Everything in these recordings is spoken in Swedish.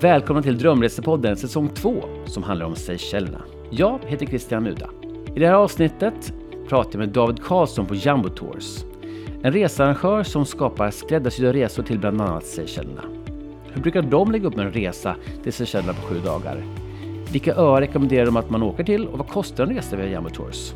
Välkomna till Drömresepodden säsong 2 som handlar om Seychellerna. Jag heter Christian Muda. I det här avsnittet pratar jag med David Karlsson på Jumbo Tours. En researrangör som skapar skräddarsydda resor till bland annat Seychellerna. Hur brukar de lägga upp en resa till Seychellerna på sju dagar? Vilka öar rekommenderar de att man åker till och vad kostar en resa via Jumbo Tours?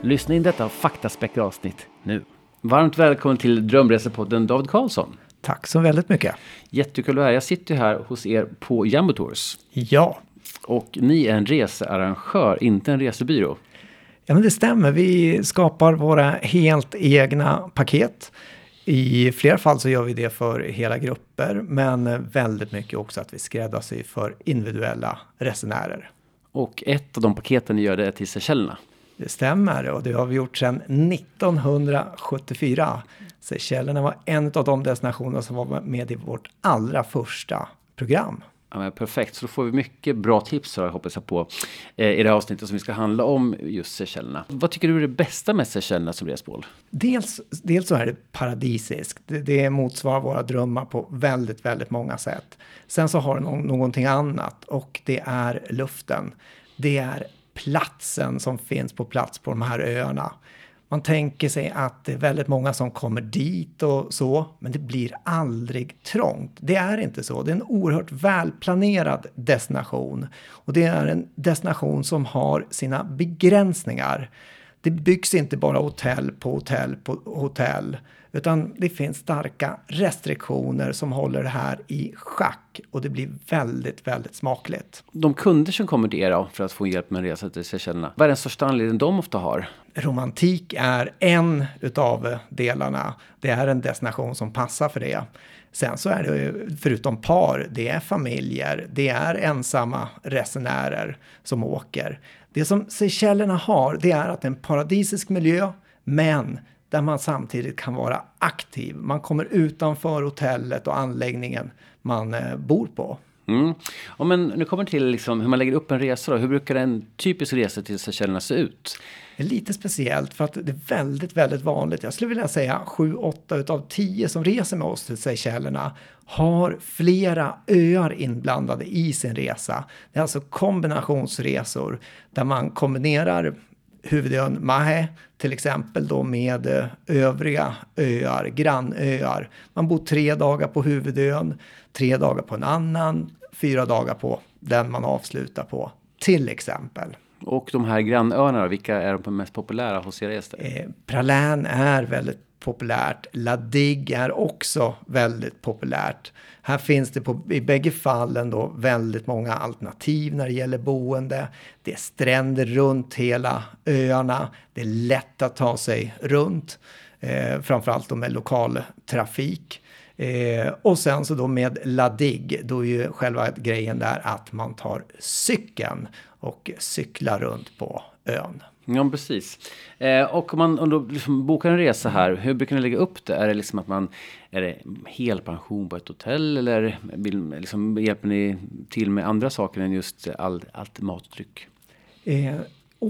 Lyssna in detta faktaspäckade avsnitt nu. Varmt välkommen till Drömresepodden David Karlsson. Tack så väldigt mycket. Jättekul att vara här. Jag sitter ju här hos er på Jumbo Tours. Ja. Och ni är en researrangör, inte en resebyrå. Ja, men det stämmer. Vi skapar våra helt egna paket. I flera fall så gör vi det för hela grupper, men väldigt mycket också att vi skräddarsyr för individuella resenärer. Och ett av de paketen ni gör det är till Seychellerna. Det stämmer och det har vi gjort sedan 1974. Seychellerna var en av de destinationer som var med i vårt allra första program. Ja, perfekt, så då får vi mycket bra tips här, hoppas jag på eh, i det här avsnittet som vi ska handla om just Seychellerna. Vad tycker du är det bästa med Seychellerna som resmål? Dels, dels så är det paradisiskt. Det, det motsvarar våra drömmar på väldigt, väldigt många sätt. Sen så har det no någonting annat och det är luften. Det är platsen som finns på plats på de här öarna. Man tänker sig att det är väldigt många som kommer dit och så, men det blir aldrig trångt. Det är inte så. Det är en oerhört välplanerad destination och det är en destination som har sina begränsningar. Det byggs inte bara hotell på hotell på hotell, utan det finns starka restriktioner som håller det här i schack och det blir väldigt, väldigt smakligt. De kunder som kommer till er för att få hjälp med en resa till Seychellerna, vad är den största anledningen de ofta har? Romantik är en utav delarna. Det är en destination som passar för det. Sen så är det förutom par, det är familjer, det är ensamma resenärer som åker. Det som Seychellerna har, det är att det är en paradisisk miljö, men där man samtidigt kan vara aktiv. Man kommer utanför hotellet och anläggningen man eh, bor på. Mm. Ja, men nu kommer till liksom hur man lägger upp en resa. Då. Hur brukar en typisk resa till Seychellerna se ut? Det är lite speciellt för att det är väldigt, väldigt vanligt. Jag skulle vilja säga 7-8 utav 10 som reser med oss till Seychellerna har flera öar inblandade i sin resa. Det är alltså kombinationsresor där man kombinerar huvudön Mahe till exempel då med eh, övriga öar, grannöar. Man bor tre dagar på huvudön, tre dagar på en annan, fyra dagar på den man avslutar på, till exempel. Och de här grannöarna, vilka är de mest populära hos er gäster? Eh, Pralän är väldigt populärt. La är också väldigt populärt. Här finns det på, i bägge fallen då väldigt många alternativ när det gäller boende. Det är stränder runt hela öarna. Det är lätt att ta sig runt. Eh, framförallt då med lokaltrafik. Eh, och sen så då med La då är ju själva grejen där att man tar cykeln och cyklar runt på ön. Ja, precis. Eh, och om man om då liksom bokar en resa här, hur brukar ni lägga upp det? Är det liksom att man, är det helpension på ett hotell eller vill, liksom, hjälper ni till med andra saker än just all, allt matdryck? Eh,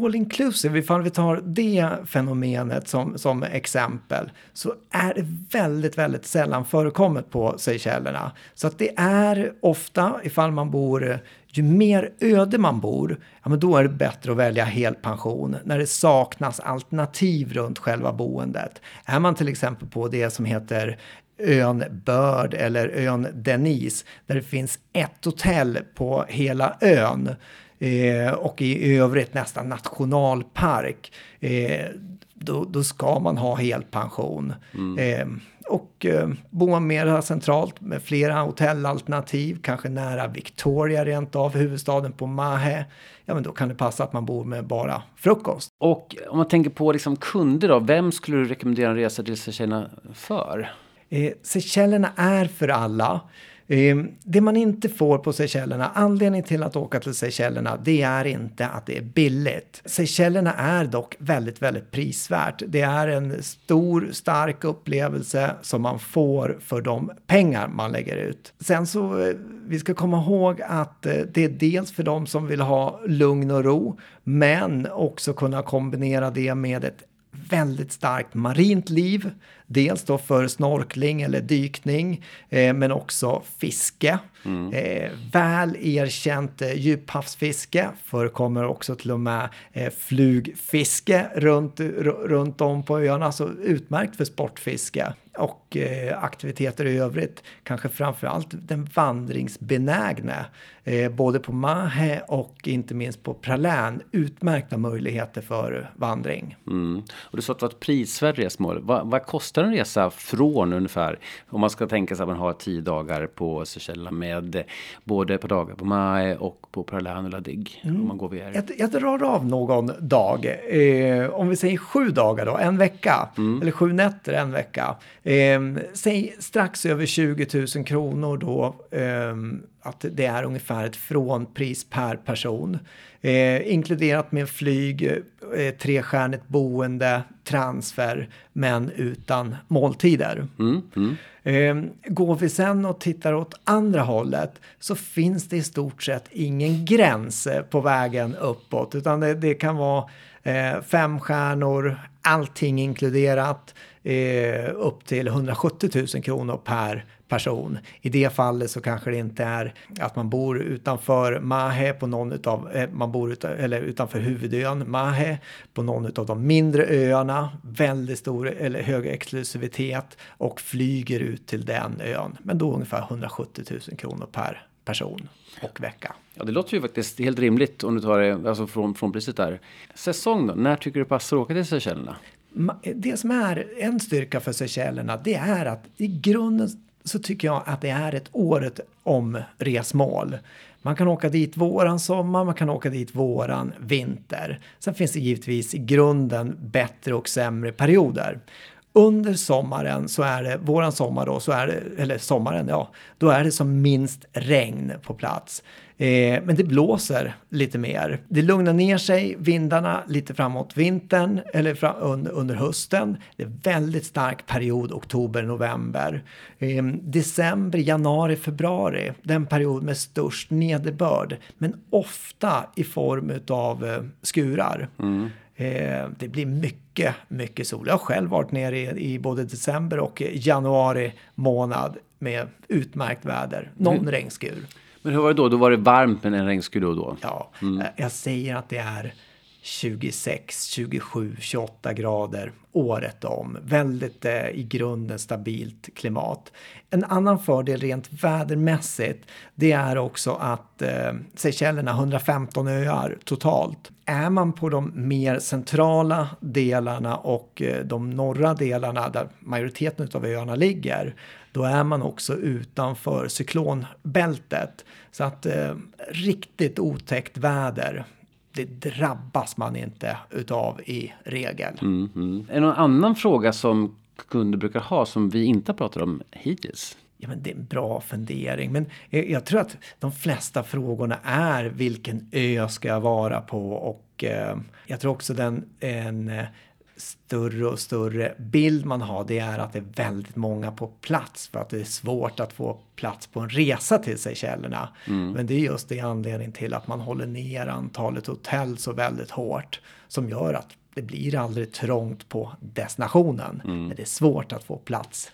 all inclusive, ifall vi tar det fenomenet som, som exempel, så är det väldigt, väldigt sällan förekommet på Seychellerna. Så att det är ofta, ifall man bor, ju mer öde man bor, ja men då är det bättre att välja helpension när det saknas alternativ runt själva boendet. Är man till exempel på det som heter ön Börd eller ön Denise, där det finns ett hotell på hela ön, eh, och i övrigt nästan nationalpark, eh, då, då, ska man ha helpension. Mm. Eh, och eh, bor man mer centralt med flera hotellalternativ, kanske nära Victoria rent av, huvudstaden på Mahe, ja men då kan det passa att man bor med bara frukost. Och om man tänker på liksom kunder då, vem skulle du rekommendera en resa till Seychellerna för? Eh, Seychellerna är för alla. Ehm, det man inte får på Seychellerna, anledningen till att åka till Seychellerna, det är inte att det är billigt. Seychellerna är dock väldigt, väldigt prisvärt. Det är en stor, stark upplevelse som man får för de pengar man lägger ut. Sen så, eh, vi ska komma ihåg att eh, det är dels för de som vill ha lugn och ro, men också kunna kombinera det med ett väldigt starkt marint liv. Dels då för snorkling eller dykning, eh, men också fiske. Mm. Eh, väl erkänt eh, djuphavsfiske förekommer också till och med eh, flugfiske runt, runt om på öarna, så utmärkt för sportfiske och eh, aktiviteter i övrigt. Kanske framförallt den vandringsbenägne, eh, både på Mahe och inte minst på Pralän. Utmärkta möjligheter för vandring. Mm. Och du sa att det var ett prisvärt resmål. Vad, vad, kostar en resa från ungefär? Om man ska tänka sig att man har tio dagar på Seychellerna med både på dagar på Mahe och på Pralän och Ladig. Mm. Om man går via jag, jag drar av någon dag. Eh, om vi säger sju dagar då, en vecka. Mm. Eller sju nätter, en vecka. Eh, säg strax över 20 000 kronor då. Eh, att det är ungefär ett frånpris per person. Eh, inkluderat med flyg, eh, trestjärnigt boende, transfer, men utan måltider. Mm, mm. Eh, går vi sen och tittar åt andra hållet så finns det i stort sett ingen gräns på vägen uppåt, utan det, det kan vara eh, fem stjärnor, allting inkluderat, eh, upp till 170 000 kronor per person. I det fallet så kanske det inte är att man bor utanför Mahe på någon utav, eh, man bor utan, eller utanför huvudön Mahe på någon av de mindre öarna, väldigt stor eller hög exklusivitet och flyger ut till den ön. Men då ungefär 170 000 kronor per person och vecka. Ja, det låter ju faktiskt helt rimligt om du tar det alltså från, från priset där. Säsong då? När tycker du passar att åka till Seychellerna? Det som är en styrka för Seychellerna det är att i grunden så tycker jag att det är ett året om resmål. Man kan åka dit våran sommar, man kan åka dit våran vinter. Sen finns det givetvis i grunden bättre och sämre perioder. Under sommaren så är det, våran sommar då, så är det, eller sommaren ja, då är det som minst regn på plats. Eh, men det blåser lite mer. Det lugnar ner sig, vindarna lite framåt vintern eller fram, under, under, hösten. Det är väldigt stark period oktober, november. Eh, december, januari, februari, den period med störst nederbörd. Men ofta i form av eh, skurar. Mm. Eh, det blir mycket, mycket sol. Jag har själv varit nere i, i både december och januari månad med utmärkt väder. Någon mm. regnskur. Men hur var det då? Då var det varmt men en regnskur då och då? Ja, mm. jag säger att det är 26, 27, 28 grader året om. Väldigt eh, i grunden stabilt klimat. En annan fördel rent vädermässigt det är också att eh, Seychellerna 115 öar totalt. Är man på de mer centrala delarna och eh, de norra delarna där majoriteten av öarna ligger då är man också utanför cyklonbältet. Så att eh, riktigt otäckt väder det drabbas man inte utav i regel. Mm, mm. Är det någon annan fråga som kunder brukar ha som vi inte pratar om hittills? Ja, men det är en bra fundering. Men jag tror att de flesta frågorna är vilken ö ska jag vara på och eh, jag tror också den en eh, större och större bild man har det är att det är väldigt många på plats för att det är svårt att få plats på en resa till Seychellerna. Mm. Men det är just det anledning till att man håller ner antalet hotell så väldigt hårt som gör att det blir aldrig trångt på destinationen. Mm. Men det är svårt att få plats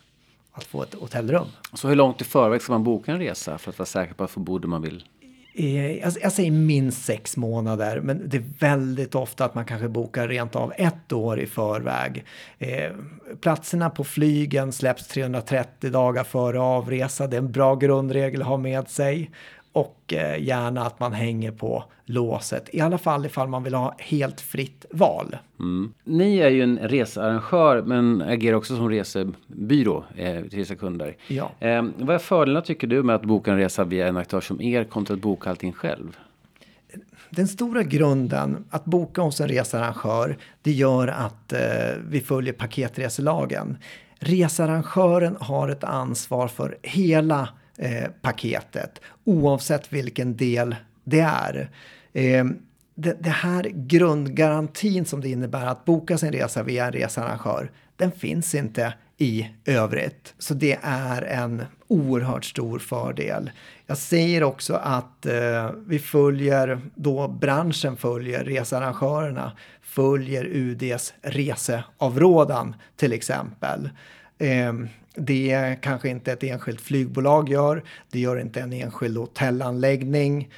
att få ett hotellrum. Så hur långt i förväg ska man boka en resa för att vara säker på att få bo där man vill? Jag, jag säger minst sex månader, men det är väldigt ofta att man kanske bokar rent av ett år i förväg. Eh, platserna på flygen släpps 330 dagar före avresa. Det är en bra grundregel att ha med sig och eh, gärna att man hänger på låset. I alla fall ifall man vill ha helt fritt val. Mm. Ni är ju en researrangör men agerar också som resebyrå eh, till kunder. Ja. Eh, vad är fördelarna tycker du med att boka en resa via en aktör som er kontra att boka allting själv? Den stora grunden att boka hos en researrangör det gör att eh, vi följer paketreselagen. Researrangören har ett ansvar för hela eh, paketet oavsett vilken del det är. Eh, det, det, här grundgarantin som det innebär att boka sin resa via en researrangör, den finns inte i övrigt. Så det är en oerhört stor fördel. Jag säger också att eh, vi följer, då branschen följer, researrangörerna följer UDs reseavrådan till exempel. Eh, det kanske inte ett enskilt flygbolag gör, det gör inte en enskild hotellanläggning.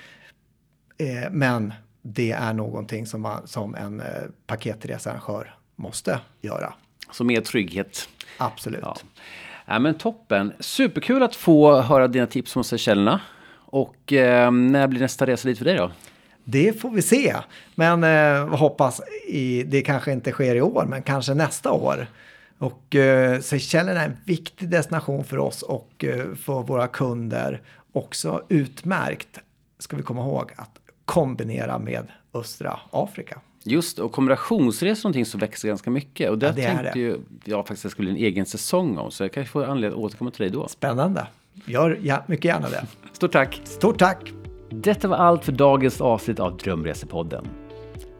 Eh, men det är någonting som, man, som en eh, paketresearrangör måste göra. Så mer trygghet. Absolut. Ja. ja. men toppen. Superkul att få höra dina tips om Seychellerna. Och eh, när blir nästa resa dit för dig då? Det får vi se. Men eh, hoppas i, det kanske inte sker i år, men kanske nästa år. Och eh, Seychellerna är en viktig destination för oss och eh, för våra kunder. Också utmärkt, ska vi komma ihåg, att kombinera med östra Afrika. Just och kombinationsresor är någonting som växer ganska mycket. Och där ja, det tänkte det. ju jag faktiskt det skulle bli en egen säsong om. Så jag kanske får anledning att återkomma till dig då. Spännande. Gör ja, mycket gärna det. Stort tack. Stort tack. Detta var allt för dagens avsnitt av Drömresepodden.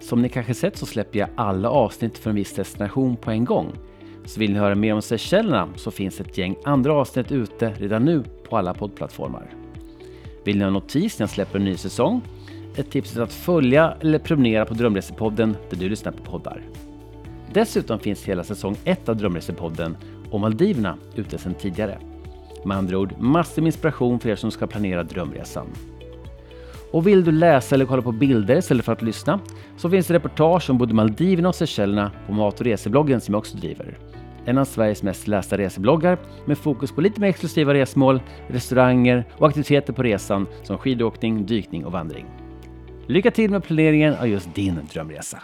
Som ni kanske sett så släpper jag alla avsnitt för en viss destination på en gång. Så vill ni höra mer om Seychellerna så finns ett gäng andra avsnitt ute redan nu på alla poddplattformar. Vill ni ha notis när jag släpper en ny säsong ett tips är att följa eller prenumerera på Drömresepodden där du lyssnar på poddar. Dessutom finns hela säsong 1 av Drömresepodden och Maldiverna ute sedan tidigare. Med andra ord, massor med inspiration för er som ska planera drömresan. Och vill du läsa eller kolla på bilder istället för att lyssna så finns det reportage om både Maldiverna och Seychellerna på Mat och resebloggen som jag också driver. En av Sveriges mest lästa resebloggar med fokus på lite mer exklusiva resmål, restauranger och aktiviteter på resan som skidåkning, dykning och vandring. Lycka till med planeringen av just din drömresa!